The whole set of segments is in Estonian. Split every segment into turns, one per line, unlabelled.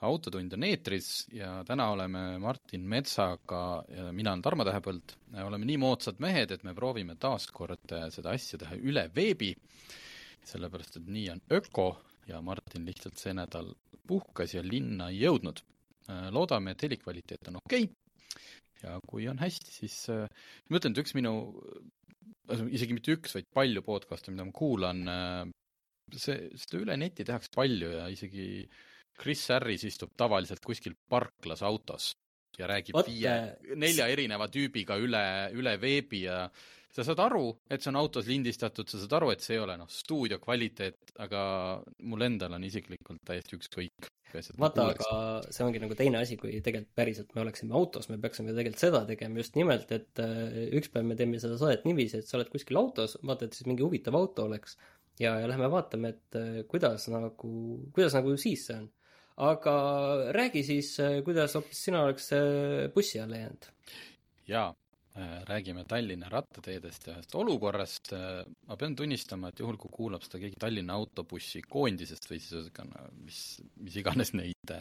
autotund on eetris ja täna oleme Martin Metsaga ja mina olen Tarmo Tähepõld. oleme nii moodsad mehed, et me proovime taas kord seda asja teha üle veebi, sellepärast et nii on öko ja Martin lihtsalt see nädal puhkas ja linna ei jõudnud. loodame, et helikvaliteet on okei okay. ja kui on hästi, siis ma ütlen, et üks minu, isegi mitte üks, vaid palju podcast'e, mida ma kuulan, see, seda üle neti tehakse palju ja isegi äh, Chris Harris istub tavaliselt kuskil parklas autos ja räägib Oot, viie, nelja erineva tüübiga üle, üle veebi ja sa saad aru, et see on autos lindistatud, sa saad aru, et see ei ole noh, stuudio kvaliteet, aga mul endal on isiklikult täiesti ükskõik.
vaata, aga see ongi nagu teine asi, kui tegelikult päriselt me oleksime autos, me peaksime tegelikult seda tegema just nimelt, et äh, üks päev me teeme seda saadet niiviisi, et sa oled kuskil autos, vaata, et siis mingi huvitav auto oleks ja, ja lähme vaatame, et äh, kuidas nagu, kuidas nagu siis see on aga räägi siis, äh, kuidas hoopis sina oleks äh, bussi alla jäänud?
jaa, äh, räägime Tallinna rattateedest ja ühest olukorrast. ma pean tunnistama, et juhul, kui kuulab seda keegi Tallinna autobussi koondisest või siis ühesõnaga, mis, mis iganes neid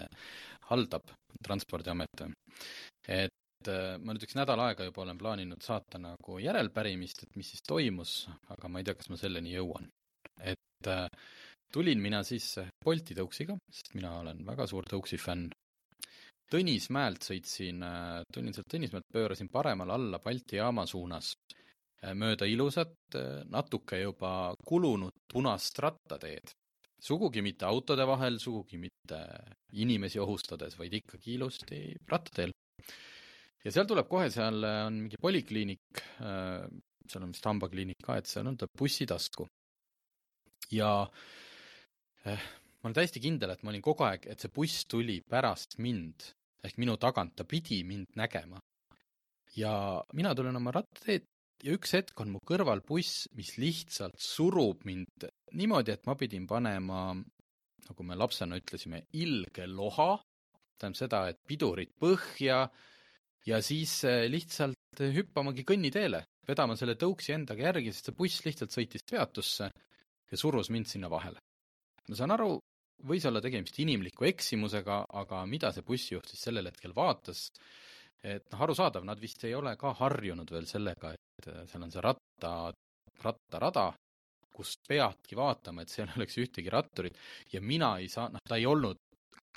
haldab, Transpordiamet, et ma nüüd üks nädal aega juba olen plaaninud saata nagu järelpärimist, et mis siis toimus, aga ma ei tea, kas ma selleni jõuan. et äh, tulin mina sisse Bolti tõuksiga, sest mina olen väga suur tõuksi fänn. Tõnismäelt sõitsin, äh, tulin sealt Tõnismäelt, pöörasin paremale alla Balti jaama suunas äh, mööda ilusat, äh, natuke juba kulunud punast rattateed. sugugi mitte autode vahel, sugugi mitte inimesi ohustades, vaid ikkagi ilusti rattateel. ja seal tuleb kohe, seal on mingi polikliinik, seal on vist hambakliinik ka, et seal on ta bussitasku. ja äh, ma olen täiesti kindel, et ma olin kogu aeg, et see buss tuli pärast mind. Ehk minu tagant, ta pidi mind nägema. ja mina tulen oma rattateed ja üks hetk on mu kõrval buss, mis lihtsalt surub mind niimoodi, et ma pidin panema, nagu me lapsena ütlesime, ilge loha, tähendab seda, et pidurid põhja ja siis eh, lihtsalt hüppamagi kõnniteele, vedama selle tõuksi endaga järgi, sest see buss lihtsalt sõitis peatusse ja surus mind sinna vahele ma saan aru, võis olla tegemist inimliku eksimusega, aga mida see bussijuht siis sellel hetkel vaatas, et noh, arusaadav, nad vist ei ole ka harjunud veel sellega, et äh, seal on see ratta, rattarada, kust peadki vaatama, et seal ei oleks ühtegi ratturit ja mina ei saa, noh, ta ei olnud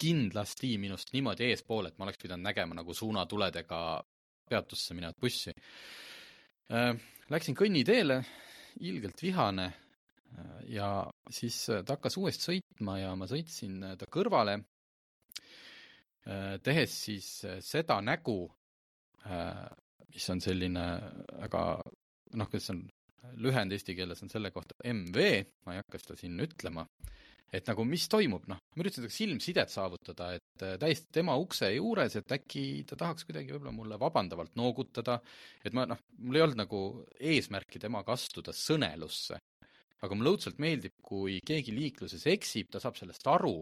kindlasti minust niimoodi eespool, et ma oleks pidanud nägema nagu suunatuledega peatusse minevat bussi. Äh, läksin kõnniteele, ilgelt vihane, ja siis äh, ta hakkas uuesti sõitma ja ma sõitsin äh, ta kõrvale, äh, tehes siis seda nägu, mis on selline väga noh, kuidas on, lühend eesti keeles on selle kohta MV, ma ei hakka seda siin ütlema, et nagu mis toimub, noh, ma üritasin temaga silmsidet saavutada, et täiesti tema ukse juures, et äkki ta tahaks kuidagi võib-olla mulle vabandavalt noogutada, et ma noh, mul ei olnud nagu eesmärki temaga astuda sõnelusse aga mulle õudselt meeldib, kui keegi liikluses eksib, ta saab sellest aru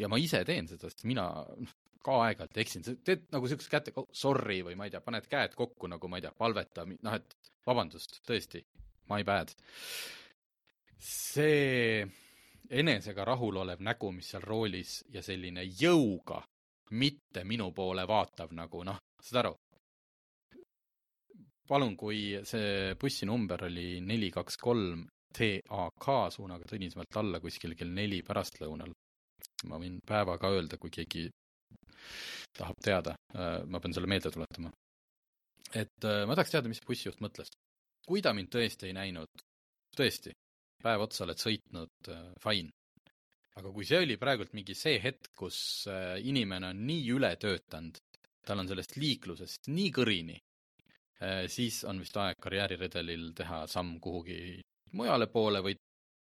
ja ma ise teen seda, sest mina noh, ka aeg-ajalt eksin, sa teed nagu kätte oh,, sorry või ma ei tea, paned käed kokku nagu ma ei tea, palveta, noh et vabandust, tõesti, my bad. see enesega rahulolev nägu, mis seal roolis ja selline jõuga, mitte minu poole vaatav nagu noh, saad aru? palun, kui see bussinumber oli neli, kaks, kolm TAK suunaga Tõnismäelt alla kuskil kell neli pärastlõunal. ma võin päeva ka öelda, kui keegi tahab teada, äh, ma pean selle meelde tuletama. et äh, ma tahaks teada, mis bussijuht mõtles. kui ta mind tõesti ei näinud, tõesti, päev otsa oled sõitnud, äh, fine. aga kui see oli praegult mingi see hetk, kus inimene on nii ületöötanud, tal on sellest liiklusest nii kõrini, siis on vist aeg karjääriredelil teha samm kuhugi mujale poole või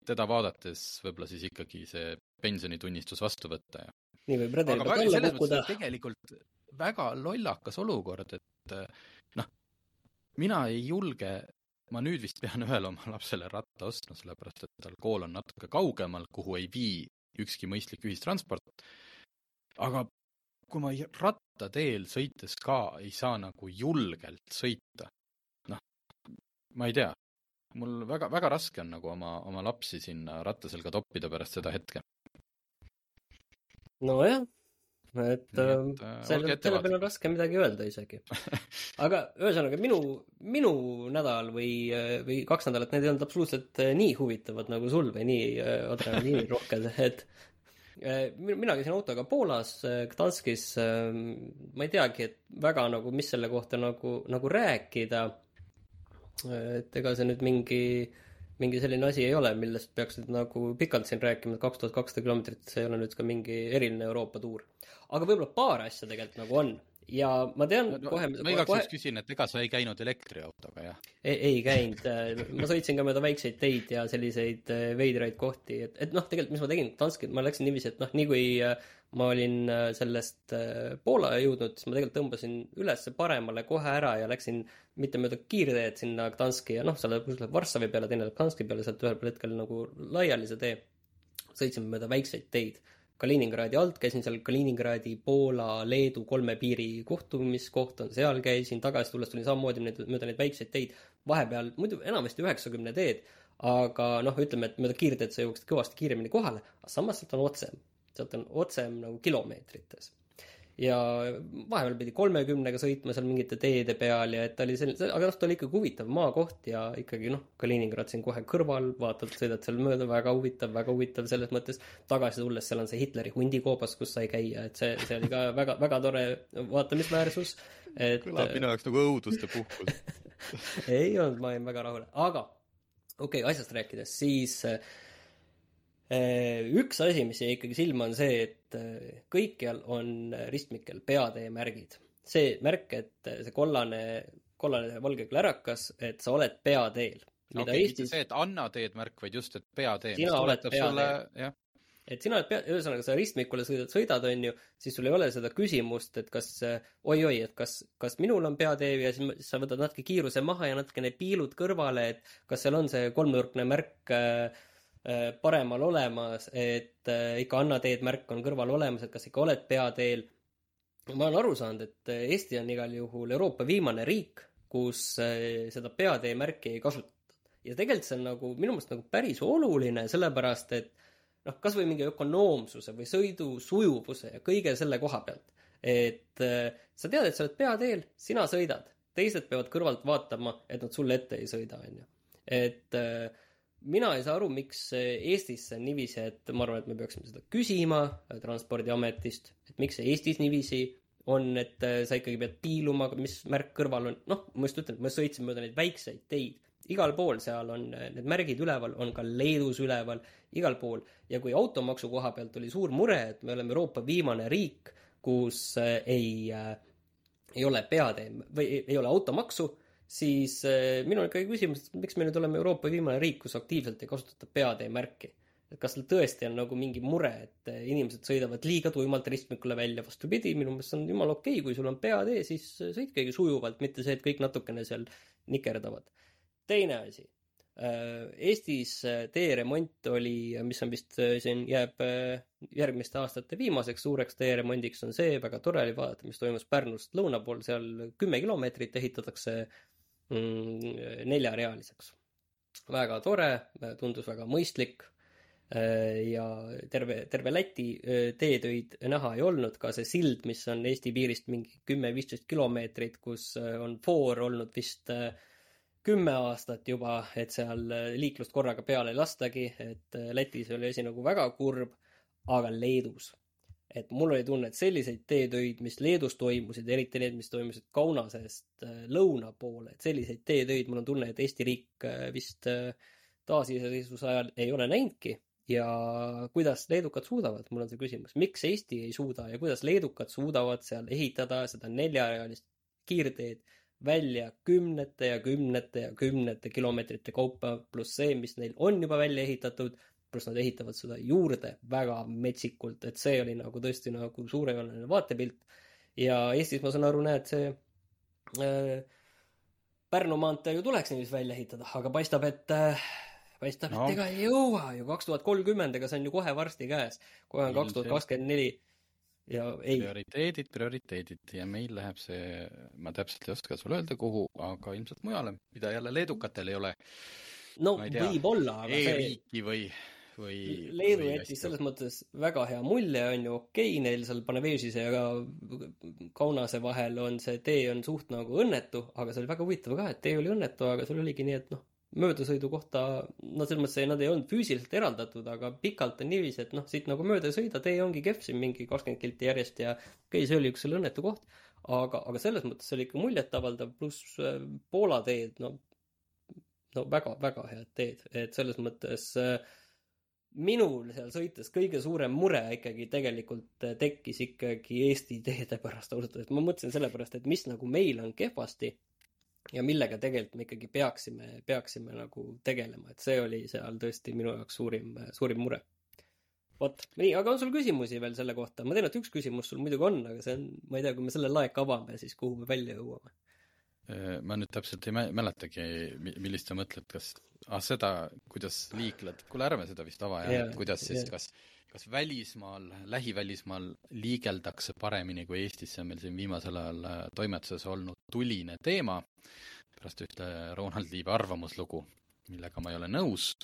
teda vaadates võib-olla siis ikkagi see pensionitunnistus vastu võtta ja
nii võib redeli pealt alla kukkuda.
tegelikult väga lollakas olukord, et noh, mina ei julge, ma nüüd vist pean ühele oma lapsele ratta ostma, sellepärast et tal kool on natuke kaugemal, kuhu ei vii ükski mõistlik ühistransport. aga kui ma rattateel sõites ka ei saa nagu julgelt sõita, noh, ma ei tea, mul väga, väga raske on nagu oma, oma lapsi sinna rattaselga toppida pärast seda hetke.
nojah, et Nii, ähm, äh, selle, selle peale on raske midagi öelda isegi. aga ühesõnaga minu, minu nädal või, äh, või kaks nädalat, need ei olnud absoluutselt äh, nii huvitavad nagu sul või nii äh, adrenaliinirohked, et mina käisin autoga Poolas, Gdanskis, ma ei teagi, et väga nagu, mis selle kohta nagu, nagu rääkida et ega see nüüd mingi, mingi selline asi ei ole, millest peaks nüüd nagu pikalt siin rääkima, et kaks tuhat kakssada kilomeetrit, see ei ole nüüd ka mingi eriline Euroopa tuur. aga võib-olla paar asja tegelikult nagu on ja ma tean no, kohe
ma igaks juhuks küsin, et ega sa ei käinud elektriautoga, jah?
ei, ei käinud, ma sõitsin ka mööda väikseid teid ja selliseid äh, veidraid kohti, et, et noh, tegelikult mis ma tegin, Danskil ma läksin niiviisi, et noh, nii kui äh, ma olin äh, sellest Poola jõudnud, siis ma tegelikult tõmbasin üles paremale kohe ära ja läksin mitte mööda kiirteed sinna Gdanski ja noh, seal läheb Varssavi peale, teine läheb Gdanski peale, sealt ühel hetkel nagu laiali see tee. sõitsime mööda väikseid teid. Kaliningradi alt, käisin seal Kaliningradi, Poola, Leedu kolme piiri kohtumiskoht on, seal käisin, tagasi tulles tulin samamoodi neid, mööda neid väikseid teid, vahepeal muidu enamasti üheksakümne teed, aga noh, ütleme, et mööda kiirteed sa jõuaksid kõvasti kiiremini kohale, aga samas sealt on otsem, sealt on otsem nagu kilomeetrites ja vahepeal pidi kolmekümnega sõitma seal mingite teede peal ja et ta oli selline, aga noh, ta oli ikkagi huvitav maakoht ja ikkagi noh, Kaliningrad siin kohe kõrval, vaatad, sõidad seal mööda, väga huvitav, väga huvitav selles mõttes. tagasi tulles seal on see Hitleri hundikoobas, kus sai käia, et see, see oli ka väga, väga tore vaatamisväärsus.
et kõlab minu jaoks nagu õuduste puhkus
ei olnud, ma olin väga rahul, aga okei okay,, asjast rääkides, siis äh, üks asi, mis jäi ikkagi silma, on see, et äh, kõikjal on ristmikel peatee märgid. see märk, et äh, see kollane, kollane valge klärakas, et sa oled peateel.
okei okay, Eestis... mitte see, et anna teed märk, vaid just, et peatee.
sina oled peateel. et sina oled pea, ühesõnaga sa ristmikule sõidad, sõidad, on ju, siis sul ei ole seda küsimust, et kas oi-oi, et kas, kas minul on peatee ja siis sa võtad natuke kiiruse maha ja natukene piilud kõrvale, et kas seal on see kolmnurkne märk äh, Äh, paremal olemas, et äh, ikka anna teed märk on kõrval olemas, et kas ikka oled peateel. ma olen aru saanud, et äh, Eesti on igal juhul Euroopa viimane riik, kus seda peatee märki ei kasutata. ja tegelikult see on nagu minu meelest nagu päris oluline, sellepärast et noh, kasvõi mingi ökonoomsuse või sõidu sujuvuse ja kõige selle koha pealt. et sa tead, et sa oled peateel, sina sõidad, teised peavad kõrvalt vaatama, et nad sulle ette ei sõida, on ju. et äh, mina ei saa aru, miks Eestis see on niiviisi, et ma arvan, et me peaksime seda küsima äh, Transpordiametist, et miks see Eestis niiviisi on, et äh, sa ikkagi pead piiluma, mis märk kõrval on, noh, ma just ütlen, ma sõitsin mööda neid väikseid teid, igal pool seal on äh, need märgid üleval, on ka Leedus üleval, igal pool. ja kui automaksu koha pealt oli suur mure, et me oleme Euroopa viimane riik, kus ei ei ole peatee või ei ole automaksu siis äh, minul on ikkagi küsimus, et miks me nüüd oleme Euroopa viimane riik, kus aktiivselt ei kasutata peatee märki. et kas tõesti on nagu mingi mure, et äh, inimesed sõidavad liiga tuimalt ristmikule välja, vastupidi, minu meelest see on jumala okei okay,, kui sul on peatee, siis äh, sõitkegi sujuvalt, mitte see, et kõik natukene seal nikerdavad. teine asi. Eestis teeremont oli, mis on vist siin, jääb järgmiste aastate viimaseks suureks teeremondiks, on see, väga tore oli vaadata, mis toimus Pärnust lõuna pool, seal kümme kilomeetrit ehitatakse mm, neljarealiseks. väga tore, tundus väga mõistlik äh, ja terve, terve Läti äh, teetöid näha ei olnud, ka see sild, mis on Eesti piirist mingi kümme-viisteist kilomeetrit, kus äh, on foor olnud vist kümme aastat juba, et seal liiklust korraga peale ei lastagi, et Lätis oli asi nagu väga kurb, aga Leedus et mul oli tunne, et selliseid teetöid, mis Leedus toimusid, eriti need, mis toimusid Kaunasest äh, lõuna poole, et selliseid teetöid, mul on tunne, et Eesti riik äh, vist äh, taasiseseisvuse ajal ei ole näinudki. ja kuidas leedukad suudavad, mul on see küsimus, miks Eesti ei suuda ja kuidas leedukad suudavad seal ehitada seda neljarealist kiirteed välja kümnete ja kümnete ja kümnete kilomeetrite kaupa, pluss see, mis neil on juba välja ehitatud pluss nad ehitavad seda juurde väga metsikult, et see oli nagu tõesti nagu suurejooneline vaatepilt. ja Eestis ma saan aru, näed, see äh, Pärnu maantee ju tuleks niiviisi välja ehitada, aga paistab, et äh, paistab no., et ega ei jõua ju kaks tuhat kolmkümmend, ega see on ju kohe varsti käes. kohe on kaks tuhat kakskümmend neli ja ei.
prioriteedid, prioriteedid ja meil läheb see, ma täpselt ei oska sulle öelda, kuhu, aga ilmselt mujale, mida jälle leedukatel ei ole.
no võib-olla,
aga e see või, või
Leedu jättis selles mõttes väga hea mulje, on ju, okei okay,, neil seal Panevežise ja Kaunase vahel on see tee on suht nagu õnnetu, aga see oli väga huvitav ka, et tee oli õnnetu, aga seal oligi nii, et noh, möödasõidu kohta, no selles mõttes nad ei olnud füüsiliselt eraldatud, aga pikalt on niiviisi, et noh, siit nagu mööda ei sõida, tee ongi kehv siin mingi kakskümmend kilti järjest ja okei okay,, see oli üks selle õnnetu koht, aga, aga selles mõttes see oli ikka muljetavaldav, pluss äh, Poola teed, no, no väga-väga head teed, et selles mõttes äh, minul seal sõites kõige suurem mure ikkagi tegelikult äh, tekkis ikkagi Eesti teede pärast ausalt öeldes, ma mõtlesin selle pärast, et mis nagu meil on kehvasti ja millega tegelikult me ikkagi peaksime, peaksime nagu tegelema, et see oli seal tõesti minu jaoks suurim, suurim mure. vot, nii, aga on sul küsimusi veel selle kohta? ma tean, et üks küsimus sul muidugi on, aga see on, ma ei tea, kui me selle laeka avame, siis kuhu me välja jõuame?
Äh, ma nüüd täpselt ei mäletagi, millist sa mõtled, kas, ah seda, kuidas liikled, kuule ärme seda vist ava jah, et kuidas siis, kas kas välismaal, lähivälismaal liigeldakse paremini kui Eestis, see on meil siin viimasel ajal äh, toimetuses olnud tuline teema, pärast ühte Ronald Liive arvamuslugu, millega ma ei ole nõus,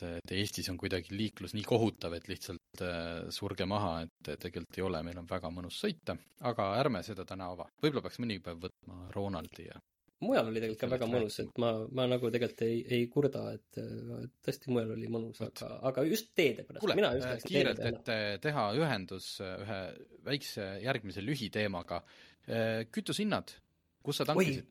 et, et Eestis on kuidagi liiklus nii kohutav, et lihtsalt äh, surge maha, et tegelikult ei ole, meil on väga mõnus sõita, aga ärme seda täna ava. võib-olla peaks mõni päev võtma Ronaldi ja
mujal oli tegelikult ka väga mõnus, et ma, ma nagu tegelikult ei, ei kurda, et tõesti mujal oli mõnus, aga, aga just teede pärast.
kuule, äh, kiirelt, et äh, teha ühendus ühe väikse järgmise lühiteemaga. kütusehinnad, kus sa tankisid?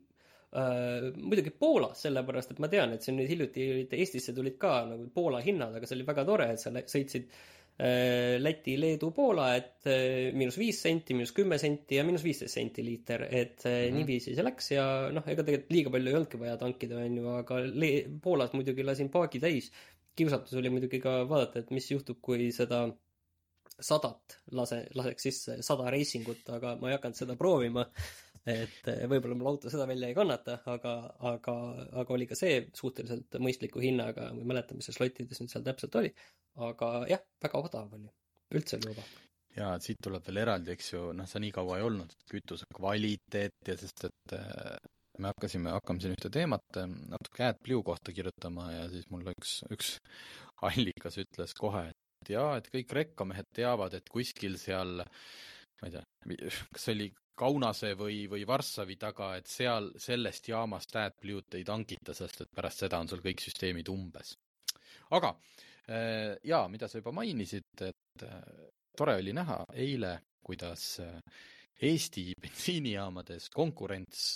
Uh, muidugi Poolas, sellepärast et ma tean, et siin nüüd hiljuti olid, Eestisse tulid ka nagu Poola hinnad, aga see oli väga tore, et sa sõitsid uh, Läti, Leedu, Poola, et äh, miinus viis senti, miinus kümme senti ja miinus viisteist senti liiter, et mm -hmm. niiviisi see läks ja noh, ega tegelikult liiga palju ei olnudki vaja tankida, on ju, aga Le-, Poolas muidugi lasin paagi täis. kiusatus oli muidugi ka vaadata, et mis juhtub, kui seda sadat lase, laseks sisse, sada reisingut, aga ma ei hakanud seda proovima. Et võib-olla mul auto seda välja ei kannata, aga, aga, aga oli ka see suhteliselt mõistliku hinnaga, ma ei mäleta, mis see slottides nüüd seal täpselt oli aga jah, väga odav oli, üldse oli odav.
jaa, et siit tuleb veel eraldi, eks ju, noh, sa nii kaua ei olnud, kütuse kvaliteet ja sest, et äh, me hakkasime, hakkame siin ühte teemat äh, natuke AdBlue kohta kirjutama ja siis mulle üks, üks allikas ütles kohe, et jaa, et kõik rekkamehed teavad, et kuskil seal ma ei tea, kas see oli Kaunase või, või Varssavi taga, et seal sellest jaamast AdBlue't ei tankita, sest et pärast seda on sul kõik süsteemid umbes. aga Äh, jaa, mida sa juba mainisid, et äh, tore oli näha eile, kuidas äh, Eesti bensiinijaamades konkurents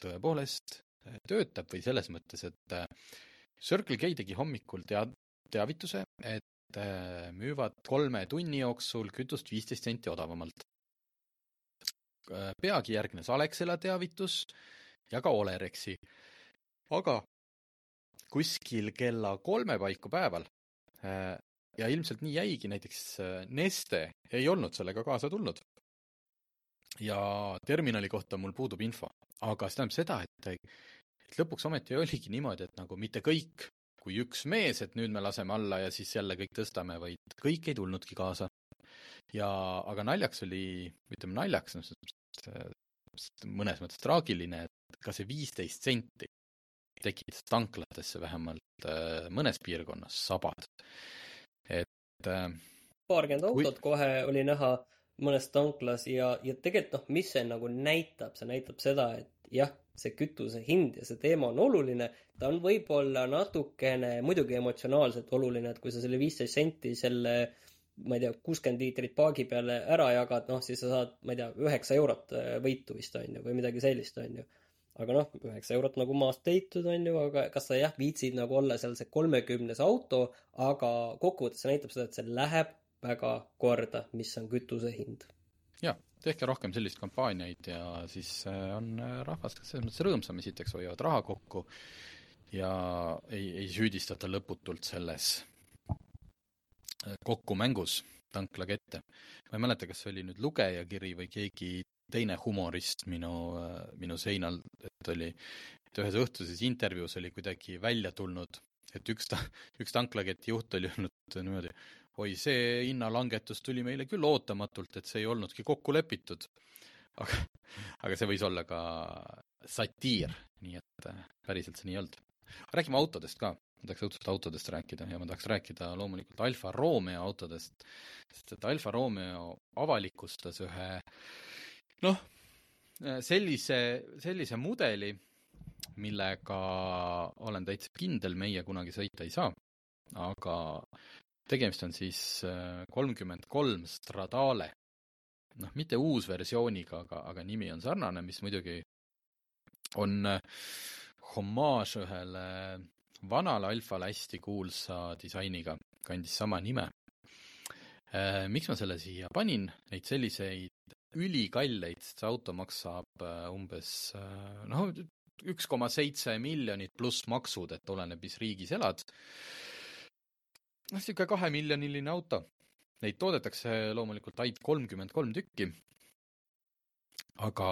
tõepoolest töötab või selles mõttes, et Circle K tegi hommikul tea-, teavituse, et müüvad kolme tunni jooksul kütust viisteist senti odavamalt. Peagi järgnes Alexela teavitus ja ka Olerexi. aga kuskil kella kolme paiku päeval Äh, ja ilmselt nii jäigi, näiteks äh, Neste ei olnud sellega kaasa tulnud. ja terminali kohta mul puudub info, aga see tähendab seda, et, et lõpuks ometi oligi niimoodi, et nagu mitte kõik kui üks mees, et nüüd me laseme alla ja siis jälle kõik tõstame, vaid kõik ei tulnudki kaasa. ja, aga naljaks oli, ütleme naljaks, noh, mõnes mõttes traagiline, et ka see viisteist senti tekitas tanklatesse vähemalt äh, mõnes piirkonnas sabad. et äh,
paarkümmend autot kui... kohe oli näha mõnes tanklas ja, ja tegelikult noh, mis see nagu näitab, see näitab seda, et jah, see kütuse hind ja see teema on oluline, ta on võib-olla natukene muidugi emotsionaalselt oluline, et kui sa selle viisteist senti selle ma ei tea, kuuskümmend liitrit paagi peale ära jagad, noh, siis sa saad, ma ei tea, üheksa eurot äh, võitu vist, on ju, või midagi sellist, on ju aga noh, üheksa eurot nagu maast leitud, on ju, aga kas sa jah, viitsid nagu olla seal see kolmekümnes auto, aga kokkuvõttes see näitab seda, et see läheb väga korda, mis on kütuse hind.
jah, tehke rohkem selliseid kampaaniaid ja siis äh, on äh, rahvas selles mõttes rõõmsam, esiteks hoiavad raha kokku ja ei, ei süüdistata lõputult selles äh, kokkumängus. tanklakette. ma ei mäleta, kas see oli nüüd lugejakiri või keegi teine humorist minu, minu seinal, et oli, et ühes õhtuses intervjuus oli kuidagi välja tulnud, et üks ta-, üks tanklaketi juht oli öelnud niimoodi, oi, see hinnalangetus tuli meile küll ootamatult, et see ei olnudki kokku lepitud. aga, aga see võis olla ka satiir, nii et äh, päriselt see nii ei olnud. räägime autodest ka, ma tahaks õudselt autodest rääkida ja ma tahaks rääkida loomulikult Alfa Romeo autodest, sest et Alfa Romeo avalikustas ühe noh, sellise, sellise mudeli, millega olen täitsa kindel, meie kunagi sõita ei saa, aga tegemist on siis äh, kolmkümmend kolm Stradale. noh, mitte uusversiooniga, aga, aga nimi on sarnane, mis muidugi on äh, homaaž ühele vanale Alfale hästi kuulsa disainiga, kandis sama nime. Äh, miks ma selle siia panin, neid selliseid ülikalleid, see auto maksab umbes noh, üks koma seitse miljonit pluss maksud, et oleneb, mis riigis elad noh, niisugune kahemiljoniline auto. Neid toodetakse loomulikult ainult kolmkümmend kolm tükki. aga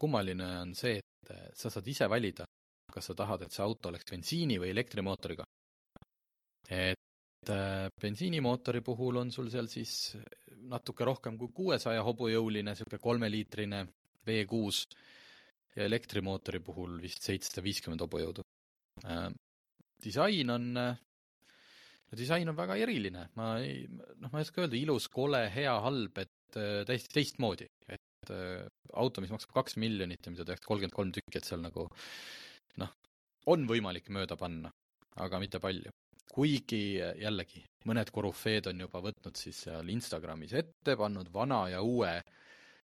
kummaline on see, et sa saad ise valida, kas sa tahad, et see auto oleks bensiini või elektrimootoriga. et äh, bensiinimootori puhul on sul seal siis natuke rohkem kui kuuesaja hobujõuline, niisugune kolmeliitrine V6 ja elektrimootori puhul vist seitsesada viiskümmend hobujõudu. Äh, disain on äh, no disain on väga eriline, ma ei, noh, ma ei oska öelda, ilus, kole, hea, halb, et äh, täiesti teistmoodi. et äh, auto, mis maksab kaks miljonit ja mida tehakse kolmkümmend kolm tükki, et seal nagu on võimalik mööda panna, aga mitte palju. kuigi jällegi, mõned korüfeed on juba võtnud siis seal Instagramis ette, pannud vana ja uue äh,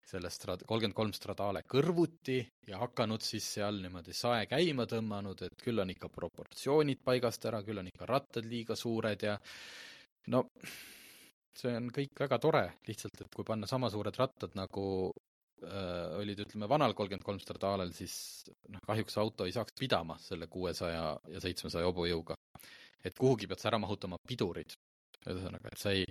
sellest kolmkümmend kolm Stradale kõrvuti ja hakanud siis seal niimoodi sae käima tõmmanud, et küll on ikka proportsioonid paigast ära, küll on ikka rattad liiga suured ja no see on kõik väga tore, lihtsalt et kui panna sama suured rattad nagu olid, ütleme, vanal kolmkümmend kolm Stradalel, siis noh, kahjuks auto ei saaks pidama selle kuuesaja ja seitsmesaja hobujõuga. et kuhugi pead sa ära mahutama pidurid. ühesõnaga, et sa ei,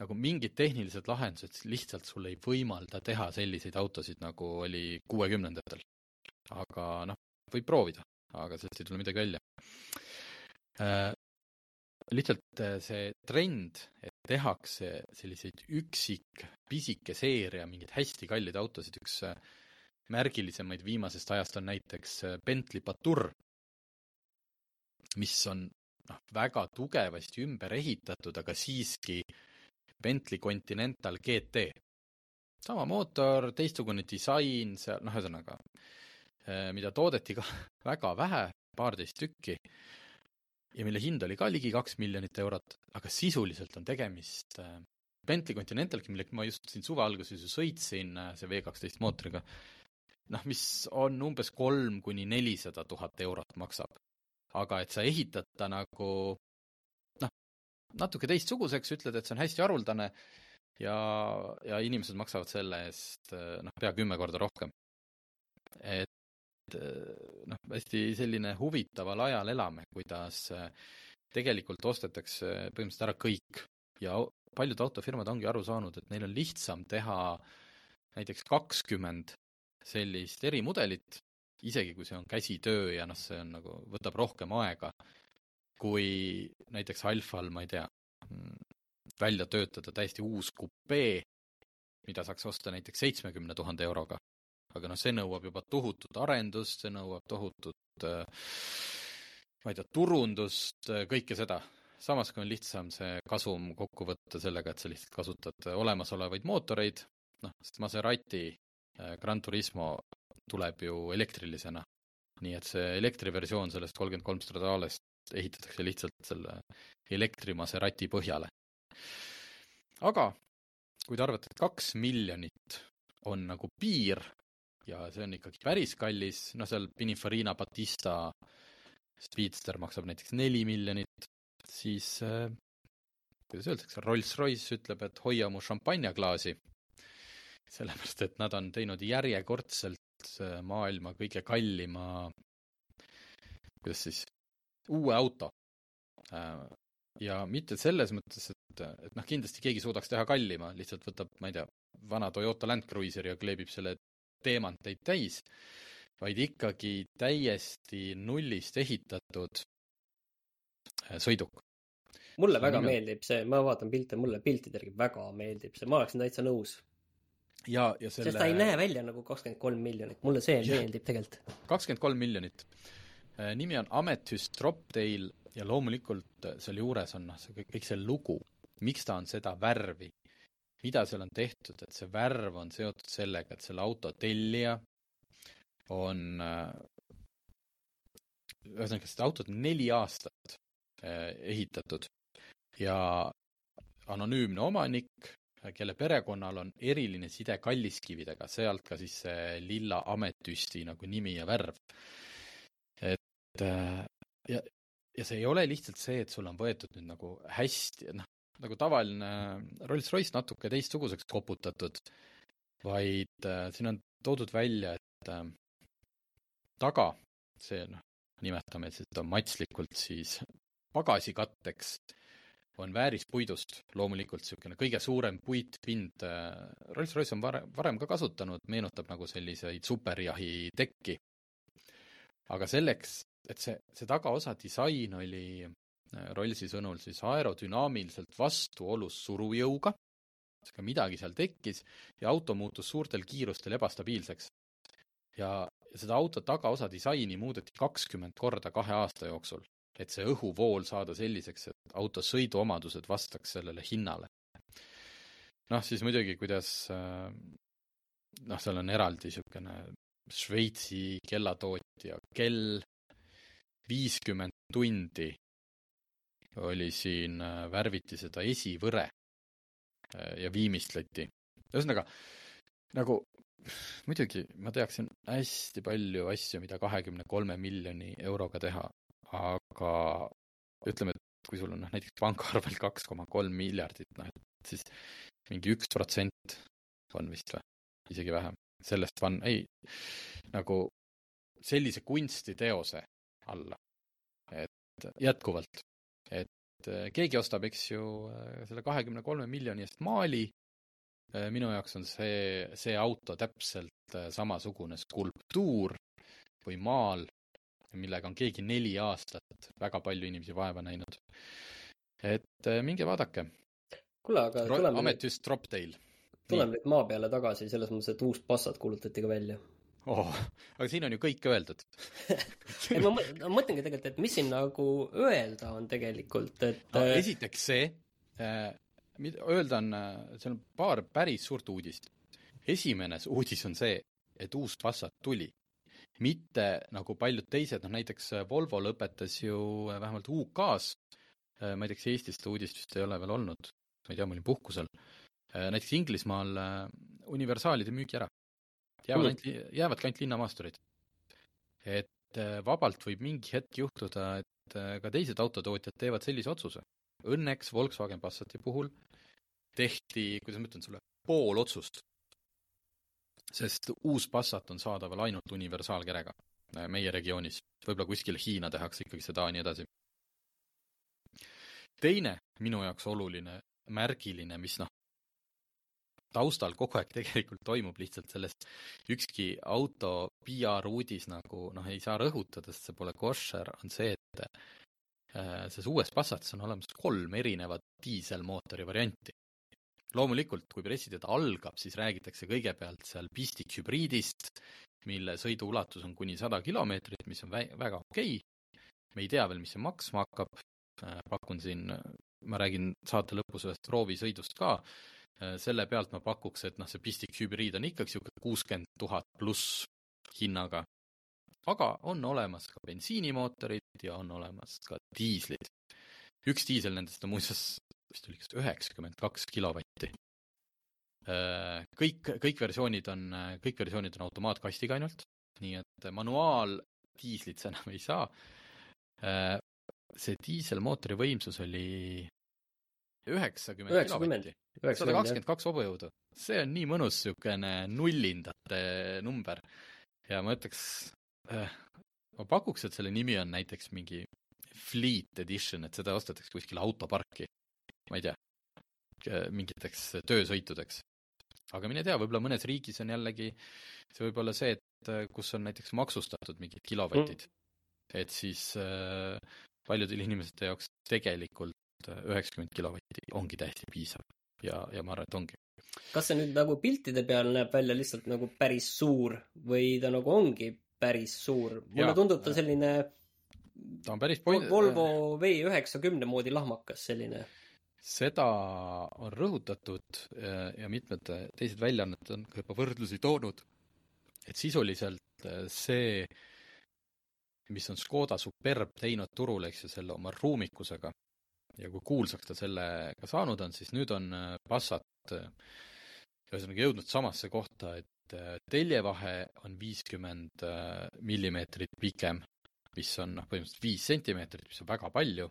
nagu mingid tehnilised lahendused lihtsalt sul ei võimalda teha selliseid autosid, nagu oli kuuekümnendatel. aga noh, võib proovida, aga sellest ei tule midagi välja äh,. lihtsalt äh, see trend, tehakse selliseid üksik, pisike seeria mingeid hästi kalleid autosid, üks äh, märgilisemaid viimasest ajast on näiteks äh, Bentley Batur, mis on noh, väga tugevasti ümber ehitatud, aga siiski äh, Bentley Continental GT. sama mootor, teistsugune disain, seal noh, ühesõnaga, eh, mida toodeti ka väga vähe, paarteist tükki, ja mille hind oli ka ligi kaks miljonit eurot, aga sisuliselt on tegemist eh, Bentley Continentalgi, millega ma just siin suve alguses ju sõitsin, eh, see V kaksteist mootoriga, noh, mis on umbes kolm kuni nelisada tuhat eurot maksab. aga et sa ehitad ta nagu natuke teistsuguseks, ütled, et see on hästi haruldane ja, ja inimesed maksavad selle eest noh, pea kümme korda rohkem. et noh, hästi selline huvitaval ajal elame, kuidas tegelikult ostetakse põhimõtteliselt ära kõik ja paljud autofirmad ongi aru saanud, et neil on lihtsam teha näiteks kakskümmend sellist erimudelit, isegi kui see on käsitöö ja noh, see on nagu, võtab rohkem aega kui näiteks Alfal, ma ei tea, välja töötada täiesti uus kupee, mida saaks osta näiteks seitsmekümne tuhande euroga. Aga noh, see nõuab juba tohutut arendust, see nõuab tohutut äh, ma ei tea, turundust, äh, kõike seda. samas kui on lihtsam see kasum kokku võtta sellega, et sa lihtsalt kasutad olemasolevaid mootoreid, noh, sest Maserati äh, Gran Turismo tuleb ju elektrilisena. nii et see elektriversioon sellest kolmkümmend kolm Stradalest ehitatakse lihtsalt selle elektrimaserati põhjale. aga kui te arvate, et kaks miljonit on nagu piir ja see on ikkagi päris kallis, noh, seal Pininfarina Batista Speedster maksab näiteks neli miljonit, siis äh, kuidas öeldakse, Rolls-Royce ütleb, et hoia mu šampanjaklaasi. sellepärast, et nad on teinud järjekordselt äh, maailma kõige kallima, kuidas siis, uue auto. Äh, ja mitte selles mõttes, et, et noh, kindlasti keegi suudaks teha kallima, lihtsalt võtab, ma ei tea, vana Toyota Land Cruiseri ja kleebib selle teemanteid täis, vaid ikkagi täiesti nullist ehitatud äh, sõiduk.
mulle väga nime... meeldib see, ma vaatan pilte, mulle piltide järgi väga meeldib see, ma oleksin täitsa nõus.
ja, ja selle
sest ta ei näe välja nagu kakskümmend kolm miljonit, mulle see ja. meeldib tegelikult.
kakskümmend kolm miljonit. Äh, nimi on Amethyst Droptail ja loomulikult äh, seal juures on noh, see kõik, kõik see lugu, miks ta on seda värvi, mida seal on tehtud, et see värv on seotud sellega, et selle auto tellija on äh, ühesõnaga, seda autot on neli aastat äh, ehitatud ja anonüümne omanik, kelle perekonnal on eriline side kalliskividega, sealt ka siis see lilla ametüsti nagu nimi ja värv. et ja, ja see ei ole lihtsalt see, et sul on võetud nüüd nagu hästi, noh, nagu tavaline Rolls-Royce natuke teistsuguseks koputatud, vaid äh, siin on toodud välja, et äh, taga, see noh, nimetame seda matslikult siis pagasikatteks, on väärispuidust loomulikult niisugune kõige suurem puitpind äh,. Rolls-Royce on varem, varem ka kasutanud, meenutab nagu selliseid superjahi tekki. aga selleks, et see, see tagaosa disain oli Rollsi sõnul siis aerodünaamiliselt vastuolus surujõuga, ka midagi seal tekkis ja auto muutus suurtel kiirustel ebastabiilseks. ja, seda auto tagaosa disaini muudeti kakskümmend korda kahe aasta jooksul, et see õhuvool saada selliseks, et auto sõiduomadused vastaks sellele hinnale. noh, siis muidugi, kuidas noh, seal on eraldi niisugune Šveitsi kellatootja kell, viiskümmend tundi oli siin, äh, värviti seda esivõre äh, ja viimistleti. ühesõnaga, nagu muidugi ma teaksin hästi palju asju, mida kahekümne kolme miljoni euroga teha, aga ütleme, et kui sul on noh, näiteks pangaarvel kaks koma kolm miljardit, noh et siis mingi üks protsent on vist või, isegi vähem, sellest on, ei, nagu sellise kunstiteose alla. et jätkuvalt et äh, keegi ostab, eks ju, äh, selle kahekümne kolme miljoni eest maali. Äh, minu jaoks on see, see auto täpselt samasugune skulptuur või maal, millega on keegi neli aastat väga palju inimesi vaeva näinud. et minge vaadake.
kuule, aga tuleme
ametist Droptail.
tuleme nüüd maa peale tagasi, selles mõttes, et uus Passat kuulutati ka välja
oh, aga siin on ju kõik öeldud
ei, ma mõtlengi tegelikult, et mis siin nagu öelda on tegelikult, et
no, esiteks see äh,, mida öelda on, äh, seal on paar päris suurt uudist. esimene uudis on see, et uus Passat tuli. mitte nagu paljud teised, noh näiteks äh, Volvo lõpetas ju äh, vähemalt UK-s, ma ei tea, kas Eestis seda uudist vist ei ole veel olnud, ma ei tea, ma olin puhkusel, näiteks Inglismaal universaalide müügi ära jäävad ainult, jäävadki ainult linnamaasturid. et äh, vabalt võib mingi hetk juhtuda, et äh, ka teised autotootjad teevad sellise otsuse. Õnneks Volkswagen Passati puhul tehti, kuidas ma ütlen sulle, pool otsust. sest uus Passat on saadaval ainult universaalkerega äh, meie regioonis. võib-olla kuskil Hiina tehakse ikkagi seda ja nii edasi. teine minu jaoks oluline, märgiline, mis noh, taustal kogu aeg tegelikult toimub lihtsalt sellest, ükski auto PR-uudis nagu noh, ei saa rõhutada, sest see pole koššer, on see, et äh, selles uues Passatis on olemas kolm erinevat diiselmootori varianti. loomulikult, kui pressiteade algab, siis räägitakse kõigepealt seal pistikhübriidist, mille sõiduulatus on kuni sada kilomeetrit, mis on vä-, väga okei. Okay.. me ei tea veel, mis see maksma hakkab, äh, pakun siin, ma räägin saate lõpus ühest proovisõidust ka, selle pealt ma pakuks, et noh, see pistik hübriid on ikkagi niisugune kuuskümmend tuhat pluss hinnaga. aga on olemas ka bensiinimootorid ja on olemas ka diislid. üks diisel nendest on muuseas vist oli kas üheksakümmend kaks kilovatti. Äh, kõik, kõik versioonid on, kõik versioonid on automaatkastiga ainult, nii et manuaaldiislit sa enam ei saa. Äh, see diiselmootori võimsus oli üheksakümmend kilovatti sada kakskümmend kaks hobujõudu. see on nii mõnus niisugune nullindate number. ja ma ütleks äh,, ma pakuks, et selle nimi on näiteks mingi fleet edition, et seda ostetakse kuskile autoparki, ma ei tea, mingiteks töösõitudeks. aga mine tea, võib-olla mõnes riigis on jällegi, see võib olla see, et äh, kus on näiteks maksustatud mingid kilovatid mm., et siis äh, paljudel inimeste jaoks tegelikult äh, üheksakümmend kilovatti ongi täiesti piisav ja, ja ma arvan, et ongi.
kas see nüüd nagu piltide peal näeb välja lihtsalt nagu päris suur või ta nagu ongi päris suur? mulle ja, tundub ta selline
ta on päris point-.
Volvo V üheksakümne moodi lahmakas selline
seda on rõhutatud äh, ja mitmed teised väljaanded on ka juba võrdlusi toonud, et sisuliselt äh, see, mis on Škoda Superb teinud turule, eks ju, selle oma ruumikusega ja kui kuulsaks ta sellega saanud on, siis nüüd on äh, Passat ühesõnaga jõudnud samasse kohta, et teljevahe on viiskümmend millimeetrit pikem, mis on noh, põhimõtteliselt viis sentimeetrit, mis on väga palju,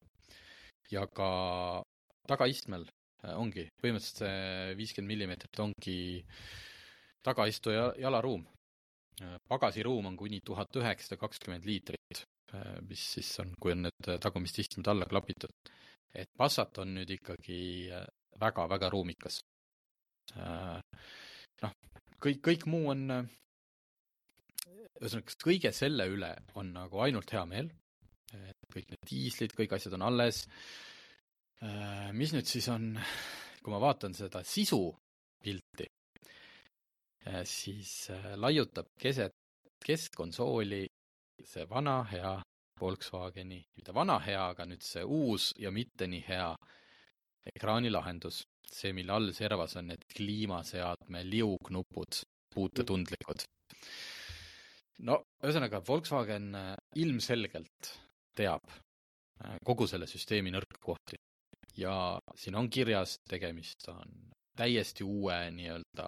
ja ka tagaistmel äh, ongi, põhimõtteliselt see viiskümmend millimeetrit ongi tagaistuja jalaruum. Äh, pagasiruum on kuni tuhat üheksasada kakskümmend liitrit, äh, mis siis on, kui on need tagumist istmed alla klapitud. Et Passat on nüüd ikkagi väga-väga ruumikas. noh, kõik, kõik muu on, ühesõnaga, kõige selle üle on nagu ainult hea meel, et kõik need diislid, kõik asjad on alles Äh, mis nüüd siis on, kui ma vaatan seda sisupilti, äh, siis äh, laiutab keset keskkonsooli see vana hea Volkswageni, mitte vana hea, aga nüüd see uus ja mitte nii hea ekraanilahendus, see, mille all servas on need kliimaseadme liugnupud, puutetundlikud. no ühesõnaga, Volkswagen ilmselgelt teab kogu selle süsteemi nõrku kohti ja siin on kirjas, tegemist on täiesti uue nii-öelda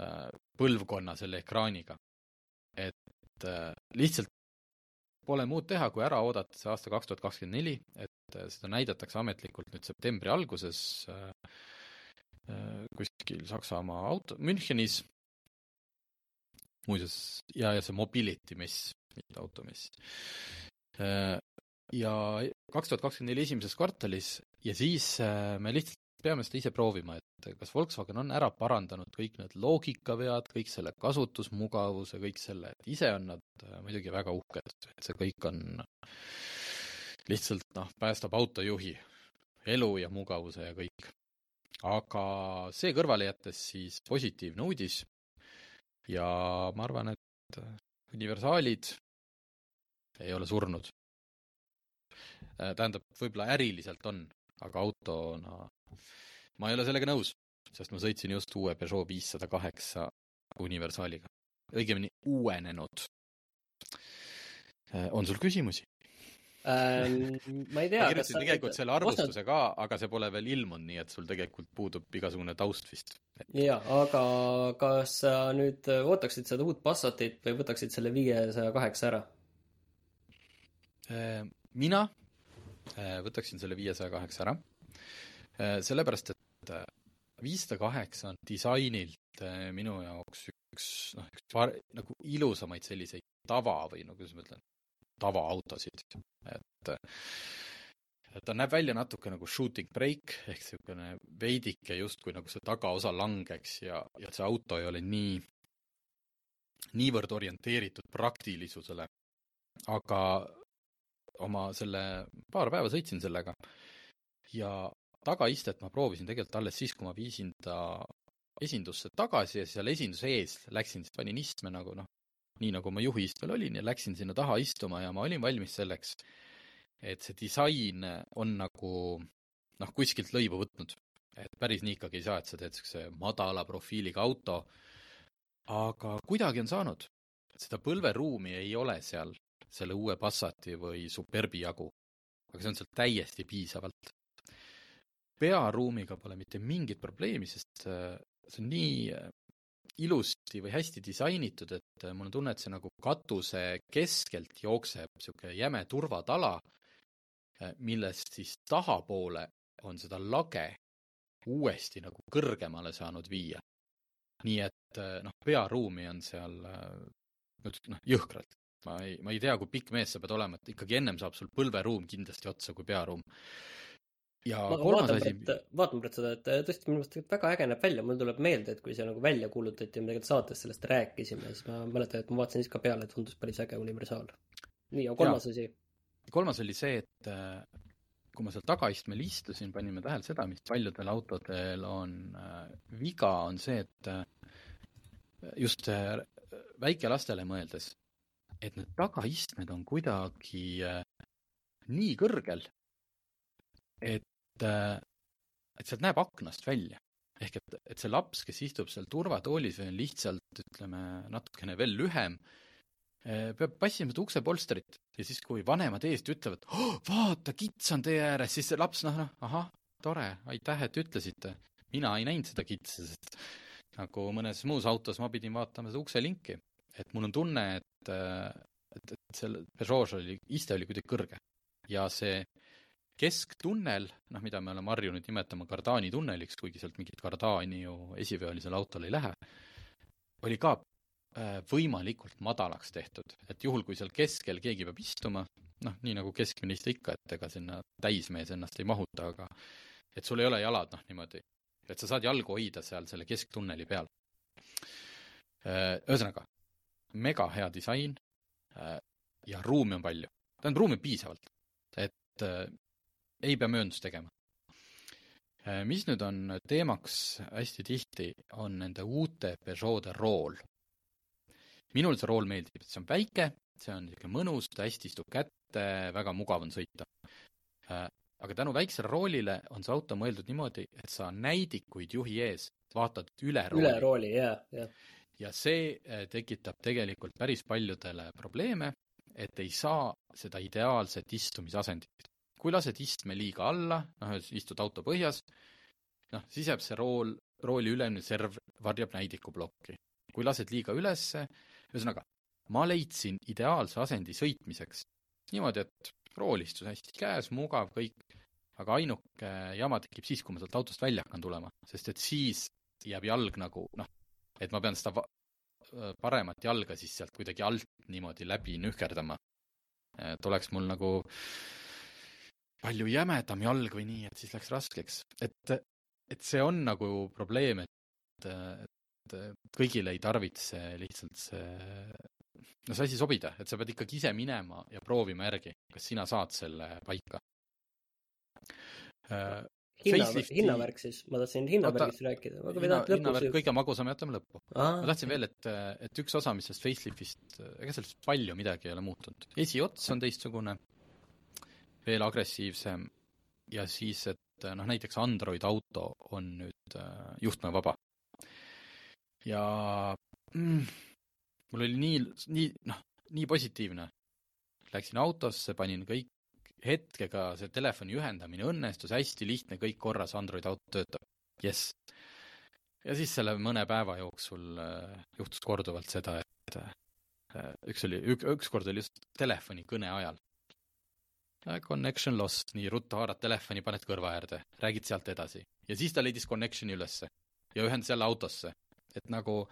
äh, põlvkonna selle ekraaniga. et äh, lihtsalt pole muud teha, kui ära oodata see aasta kaks tuhat kakskümmend neli, et äh, seda näidatakse ametlikult nüüd septembri alguses kuskil Saksamaa auto, Münchenis. muuseas, ja, ja see Mobility mess, mitte automess ja kaks tuhat kakskümmend neli esimeses kvartalis ja siis äh, me lihtsalt peame seda ise proovima, et kas Volkswagen on ära parandanud kõik need loogikavead, kõik selle kasutusmugavuse, kõik selle, et ise on nad äh, muidugi väga uhked, et see kõik on lihtsalt noh, päästab autojuhi elu ja mugavuse ja kõik. aga see kõrvale jättes siis positiivne uudis ja ma arvan, et äh, universaalid ei ole surnud Äh, tähendab, võib-olla äriliselt on, aga autona ma ei ole sellega nõus, sest ma sõitsin just uue Peugeot viissada kaheksa universaaliga, õigemini uuenenud. Äh, on sul küsimusi
ähm,? ma ei tea.
ma kirjutasin tegelikult selle arvustuse ka, aga see pole veel ilmunud, nii et sul tegelikult puudub igasugune taust vist
jaa, aga kas sa nüüd ootaksid seda uut Passatit või võtaksid selle viiesaja kaheksa ära?
Äh, mina Äh, võtaksin selle viiesaja kaheksa ära, äh, sellepärast et äh, viissada kaheksa on disainilt minu jaoks üks, noh, üks par-, nagu ilusamaid selliseid tava või no kuidas ma ütlen, tavaautosid, et ta näeb välja natuke nagu shooting brake ehk niisugune veidike justkui nagu see tagaosa langeks ja, ja see auto ei ole nii, niivõrd orienteeritud praktilisusele. aga oma selle, paar päeva sõitsin sellega ja tagaistet ma proovisin tegelikult alles siis, kui ma viisin ta esindusse tagasi ja seal esinduse ees läksin, panin istme nagu noh, nii nagu ma juhiistmel olin ja läksin sinna taha istuma ja ma olin valmis selleks, et see disain on nagu noh, kuskilt lõivu võtnud. et päris nii ikkagi ei saa, et sa teed niisuguse madala profiiliga auto, aga kuidagi on saanud. seda põlveruumi ei ole seal selle uue Passati või Superbi jagu. aga see on seal täiesti piisavalt. pearuumiga pole mitte mingit probleemi, sest äh, see on nii äh, ilusti või hästi disainitud, et äh, mul on tunne, et see nagu katuse keskelt jookseb niisugune jäme turvatala, millest siis tahapoole on seda lage uuesti nagu kõrgemale saanud viia. nii et noh, pearuumi on seal noh, jõhkralt, ma ei, ma ei tea, kui pikk mees sa pead olema, et ikkagi ennem saab sul põlveruum kindlasti otsa kui pearuum. ja
ma
kolmas asi,
vaatan praegu seda, et tõesti minu meelest väga äge näeb välja, mul tuleb meelde, et kui see nagu välja kuulutati ja me tegelikult saates sellest rääkisime, siis ma mäletan, et ma vaatasin siis ka peale, tundus päris äge universaal. nii, ja kolmas asi,
kolmas oli see, et äh, kui ma seal tagaistmel istusin, panime tähele seda, mis paljudel autodel on äh, viga, on see, et äh, just väikelastele mõeldes, et need tagaistmed on kuidagi äh, nii kõrgel, et äh, et sealt näeb aknast välja. ehk et, et see laps, kes istub seal turvatoolis või on lihtsalt, ütleme, natukene veel lühem, peab passima seda uksepolstrit ja siis, kui vanemad eest ütlevad oh,, vaata, kits on tee ääres, siis see laps, noh, noh, ahah, tore, aitäh, et ütlesite. mina ei näinud seda kitse, sest nagu mõnes muus autos ma pidin vaatama seda ukselinki. Et mul on tunne, et, et, et selle Peugeot oli, iste oli kuidagi kõrge. ja see kesktunnel, noh, mida me oleme harjunud nimetama kardaani tunneliks, kuigi sealt mingit kardaani ju esiveolisel autol ei lähe, oli ka äh, võimalikult madalaks tehtud, et juhul, kui seal keskel keegi peab istuma, noh, nii nagu keskmine iste ikka, et ega sinna täismees ennast ei mahuta, aga et sul ei ole jalad, noh, niimoodi, et sa saad jalgu hoida seal selle kesktunneli peal. ühesõnaga, mega hea disain äh, ja ruumi on palju, tähendab, ruumi on piisavalt, et äh, ei pea mööndust tegema. mis nüüd on teemaks hästi tihti, on nende uute Peugeot'de rool. minul see rool meeldib, et see on väike, see on niisugune mõnus, ta hästi istub kätte, väga mugav on sõita. aga tänu väiksele roolile on see auto mõeldud niimoodi, et sa näidikuid juhi ees vaatad üle rooli.
üle rooli, jaa, jah.
Ja see tekitab tegelikult päris paljudele probleeme, et ei saa seda ideaalset istumisasendit kui lased istme liiga alla, noh, istud auto põhjas, noh, siis jääb see rool, rooli ülemine serv varjab näidikuplokki. kui lased liiga ülesse, ühesõnaga, ma leidsin ideaalse asendi sõitmiseks niimoodi, et rool istus hästi käes, mugav, kõik, aga ainuke jama tekib siis, kui ma sealt autost välja hakkan tulema, sest et siis jääb jalg nagu noh, et ma pean seda paremat jalga siis sealt kuidagi alt niimoodi läbi nühkerdama. et oleks mul nagu palju jämedam jalg või nii, et siis läks raskeks. et, et see on nagu probleem, et, et kõigile ei tarvitse lihtsalt see, no see asi sobida, et sa pead ikkagi ise minema ja proovima järgi, kas sina saad selle paika.
Hinna, hinnavärk siis, ma tahtsin hinnavärgist rääkida.
hinna, hinnavärk kõige magusam jätame lõppu. ma tahtsin veel, et, et üks osa, mis sellest facelift'ist, ega sellest palju midagi ei ole muutunud. esiots on teistsugune veel agressiivsem ja siis, et noh, näiteks Android auto on nüüd äh, juhtmevaba. ja mm, mul oli nii, nii, noh, nii positiivne. Läksin autosse, panin kõik, hetkega see telefoni ühendamine õnnestus, hästi lihtne, kõik korras, Android auto töötab. jess. ja siis selle mõne päeva jooksul äh, juhtus korduvalt seda, et äh, üks oli, üks kord oli just telefoni kõne ajal connection lost, nii ruttu haarad telefoni, paned kõrva äärde, räägid sealt edasi. ja siis ta leidis connection'i ülesse ja ühendas jälle autosse. et nagu,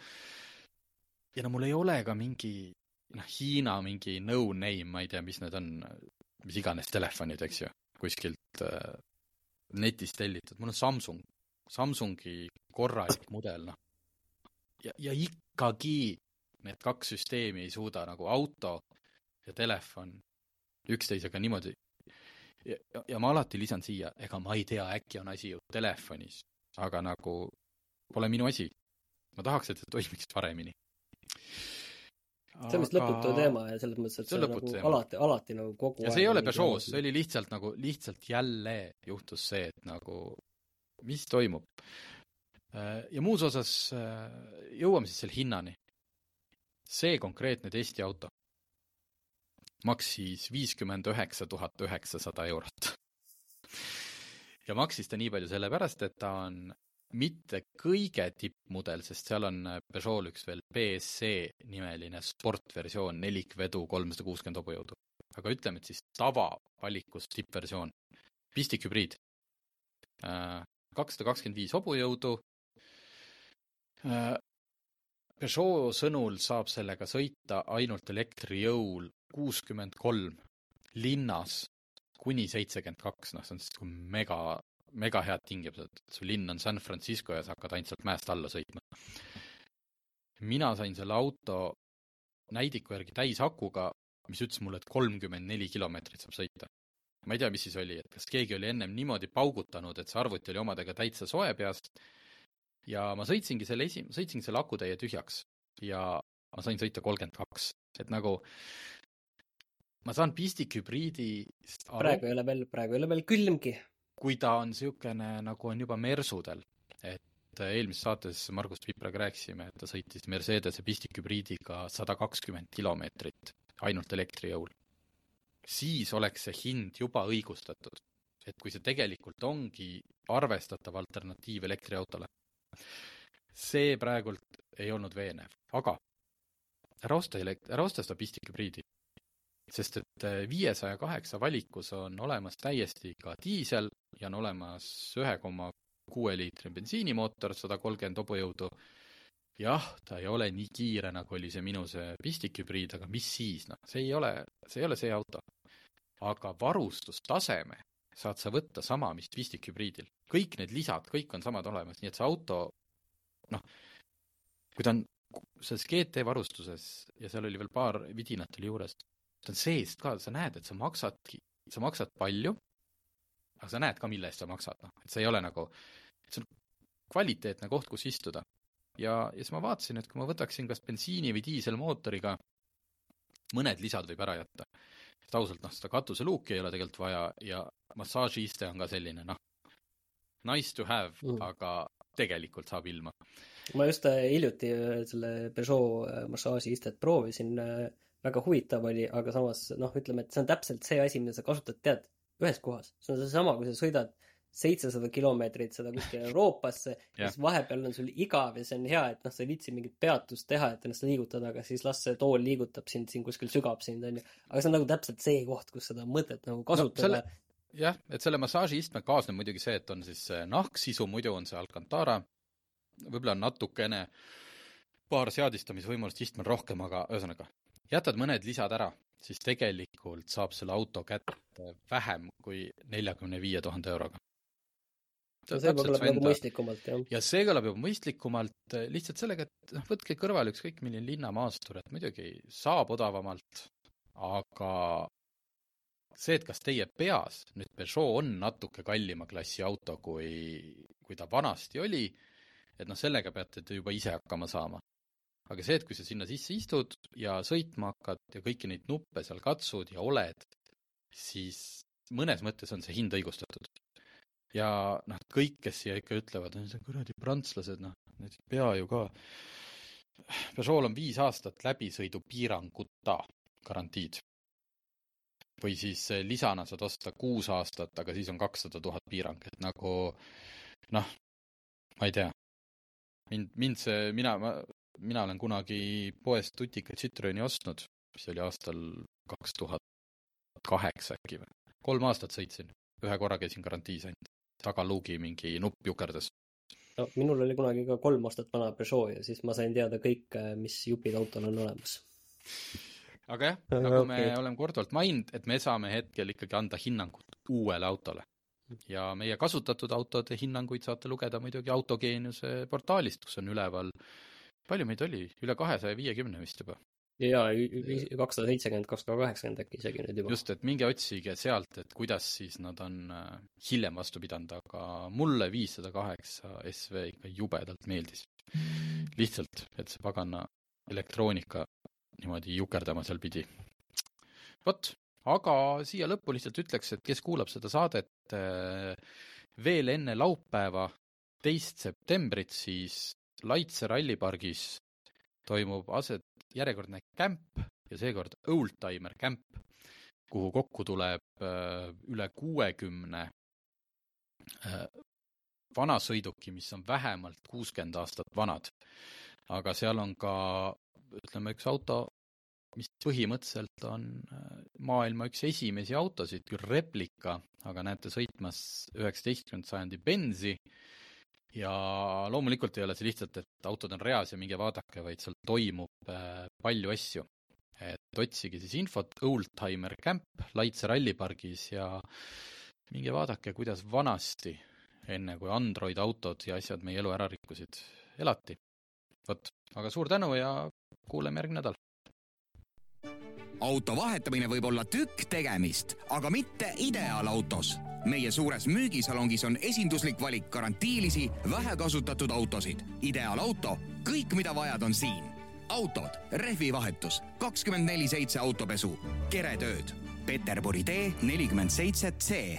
ja no mul ei ole ka mingi, noh, Hiina mingi no-name, ma ei tea, mis need on, mis iganes telefonid, eks ju, kuskilt äh, netist tellitud, mul on Samsung, Samsungi korralik mudel, noh. ja, ja ikkagi need kaks süsteemi ei suuda nagu auto ja telefon üksteisega niimoodi ja, ja ma alati lisan siia, ega ma ei tea, äkki on asi ju telefonis, aga nagu pole minu asi. ma tahaks, et see toimiks paremini.
See on vist lõputu teema ja selles mõttes, et see, see on nagu teema. alati, alati nagu kogu
ja see ei ole Peugeot, see oli lihtsalt nagu, lihtsalt jälle juhtus see, et nagu mis toimub. ja muus osas jõuame siis selle hinnani. see konkreetne testiauto maksis viiskümmend üheksa tuhat üheksasada eurot. ja maksis ta nii palju sellepärast, et ta on mitte kõige tippmudel, sest seal on Peugeot'l üks veel BSC nimeline sportversioon, nelikvedu, kolmsada kuuskümmend hobujõudu. aga ütleme, et siis tavavalikus tippversioon, pistikhübriid, kakssada kakskümmend viis hobujõudu, Peugeot sõnul saab sellega sõita ainult elektrijõul kuuskümmend kolm, linnas kuni seitsekümmend kaks, noh, see on siis mega, mega head tingimused, su linn on San Francisco ja sa hakkad ainult sealt mäest alla sõitma. mina sain selle auto näidiku järgi täisakuga, mis ütles mulle, et kolmkümmend neli kilomeetrit saab sõita. ma ei tea, mis siis oli, et kas keegi oli ennem niimoodi paugutanud, et see arvuti oli omadega täitsa soe peast ja ma sõitsingi selle esi-, sõitsingi selle akutäie tühjaks ja ma sain sõita kolmkümmend kaks, et nagu ma saan pistikhübriidist aru,
praegu ei ole veel, praegu ei ole veel külmgi.
Kui ta on niisugune, nagu on juba Mersudel, et eelmises saates Margus Pipraga rääkisime, et ta sõitis Mercedese pistikhübriidiga sada kakskümmend kilomeetrit ainult elektrijõul. siis oleks see hind juba õigustatud. et kui see tegelikult ongi arvestatav alternatiiv elektriautole. see praegult ei olnud veenev, aga ära osta elekt-, ära osta seda pistikhübriidi. Sest et viiesaja kaheksa valikus on olemas täiesti ka diisel ja on olemas ühe koma kuue liitri bensiinimootor, sada kolmkümmend hobujõudu. jah, ta ei ole nii kiire, nagu oli see minu see pistikhübriid, aga mis siis, noh, see ei ole, see ei ole see auto. aga varustustaseme saad sa võtta sama, mis pistikhübriidil. kõik need lisad, kõik on samad olemas, nii et see auto, noh, kui ta on selles GT varustuses ja seal oli veel paar vidinat oli juures, ta on seest ka, sa näed, et sa maksadki, sa maksad palju, aga sa näed ka, mille eest sa maksad, noh, et see ei ole nagu, see on kvaliteetne koht, kus istuda. ja, ja siis ma vaatasin, et kui ma võtaksin kas bensiini või diiselmootoriga, mõned lisad võib ära jätta. sest ausalt, noh, seda katuseluuki ei ole tegelikult vaja ja massaažiiste on ka selline, noh, nice to have
Mm.
mm., aga tegelikult saab ilma.
ma just äh, hiljuti äh, selle Peugeot äh, massaažiistet proovisin, väga huvitav oli, aga samas noh, ütleme, et see on täpselt see asi, mida sa kasutad, tead, ühes kohas. see on seesama, kui sa sõidad seitsesada kilomeetrit seda kuskile Euroopasse ja siis vahepeal on sul igav ja see on hea, et noh, sa ei viitsi mingit peatust teha, et ennast liigutada, aga siis las see tool liigutab sind siin kuskil, sügab sind, onju. aga see on nagu täpselt see koht, kus seda on mõtet nagu kasutada
selle- jah, et selle massaažiistmega kaasneb muidugi see, et on siis nahksisu, muidu on see Alcantara, võib-olla on natukene paar seadistamisvõimalust istmel rohkem, aga ühesõnaga, jätad mõned lisad ära, siis tegelikult saab selle auto kätte vähem kui neljakümne viie tuhande euroga.
no see kõlab nagu mõistlikumalt, jah.
ja see kõlab juba mõistlikumalt lihtsalt sellega, et noh, võtke kõrvale ükskõik milline linnamaastur, et muidugi saab odavamalt, aga see, et kas teie peas nüüd Peugeot on natuke kallima klassi auto, kui, kui ta vanasti oli, et noh, sellega peate te juba ise hakkama saama. Aga see, et kui sa sinna sisse istud ja sõitma hakkad ja kõiki neid nuppe seal katsud ja oled, siis mõnes mõttes on see hind õigustatud ja noh, kõik, kes siia ikka ütlevad, kuradi prantslased, noh, need ei pea ju ka. Peugeot'l on viis aastat läbisõidupiiranguta garantiid. või siis eh, lisana saad osta kuus aastat, aga siis on kakssada tuhat piirang, et nagu noh, ma ei tea. mind, mind see, mina, ma, mina olen kunagi poest tutika Citroeni ostnud, mis oli aastal kaks tuhat kaheksa äkki või. kolm aastat sõitsin, ühe korra käisin garantiis ainult tagaluugi mingi nupp jukerdas.
no minul oli kunagi ka kolm aastat vana Peugeot ja siis ma sain teada kõik, mis jupid autol on olemas.
aga jah,
Aga
nagu me
okei.
oleme korduvalt maininud, et me saame hetkel ikkagi anda hinnangut uuele autole. ja meie kasutatud autode hinnanguid saate lugeda muidugi Autogeeniuse portaalist, kus on üleval, palju meid oli, üle kahesaja viiekümne vist juba.
ja kakssada seitsekümmend, kakssada kaheksakümmend äkki isegi nüüd juba.
just, et minge otsige sealt, et kuidas siis nad on äh, hiljem vastu pidanud, aga mulle viissada kaheksa SV ikka jubedalt meeldis. lihtsalt, et see pagana elektroonika niimoodi jukerdama seal pidi. vot, aga siia lõppu lihtsalt ütleks, et kes kuulab seda saadet äh, veel enne laupäeva, teist septembrit, siis Laitse rallipargis toimub aset järjekordne kämp ja seekord Oldtimer kämp, kuhu kokku tuleb äh, üle kuuekümne äh, vanasõiduki, mis on vähemalt kuuskümmend aastat vanad. aga seal on ka ütleme, üks auto, mis põhimõtteliselt on äh, maailma üks esimesi autosid, küll replika, aga näete sõitmas üheksateistkümnenda sajandi Benzi ja loomulikult ei ole see lihtsalt, et autod on reas ja minge vaadake, vaid seal toimub äh, palju asju. et otsige siis infot Oldtimer Camp Laitse rallipargis ja minge vaadake, kuidas vanasti, enne kui Android autod ja asjad meie elu ära rikkusid, elati. vot, aga suur tänu ja kuuleme järgmine nädal
auto vahetamine võib olla tükk tegemist, aga mitte ideaalautos. meie suures müügisalongis on esinduslik valik garantiilisi, vähekasutatud autosid. ideaalauto, kõik, mida vajad, on siin. autod, rehvivahetus, kakskümmend neli seitse autopesu, keretööd. Peterburi tee nelikümmend seitse C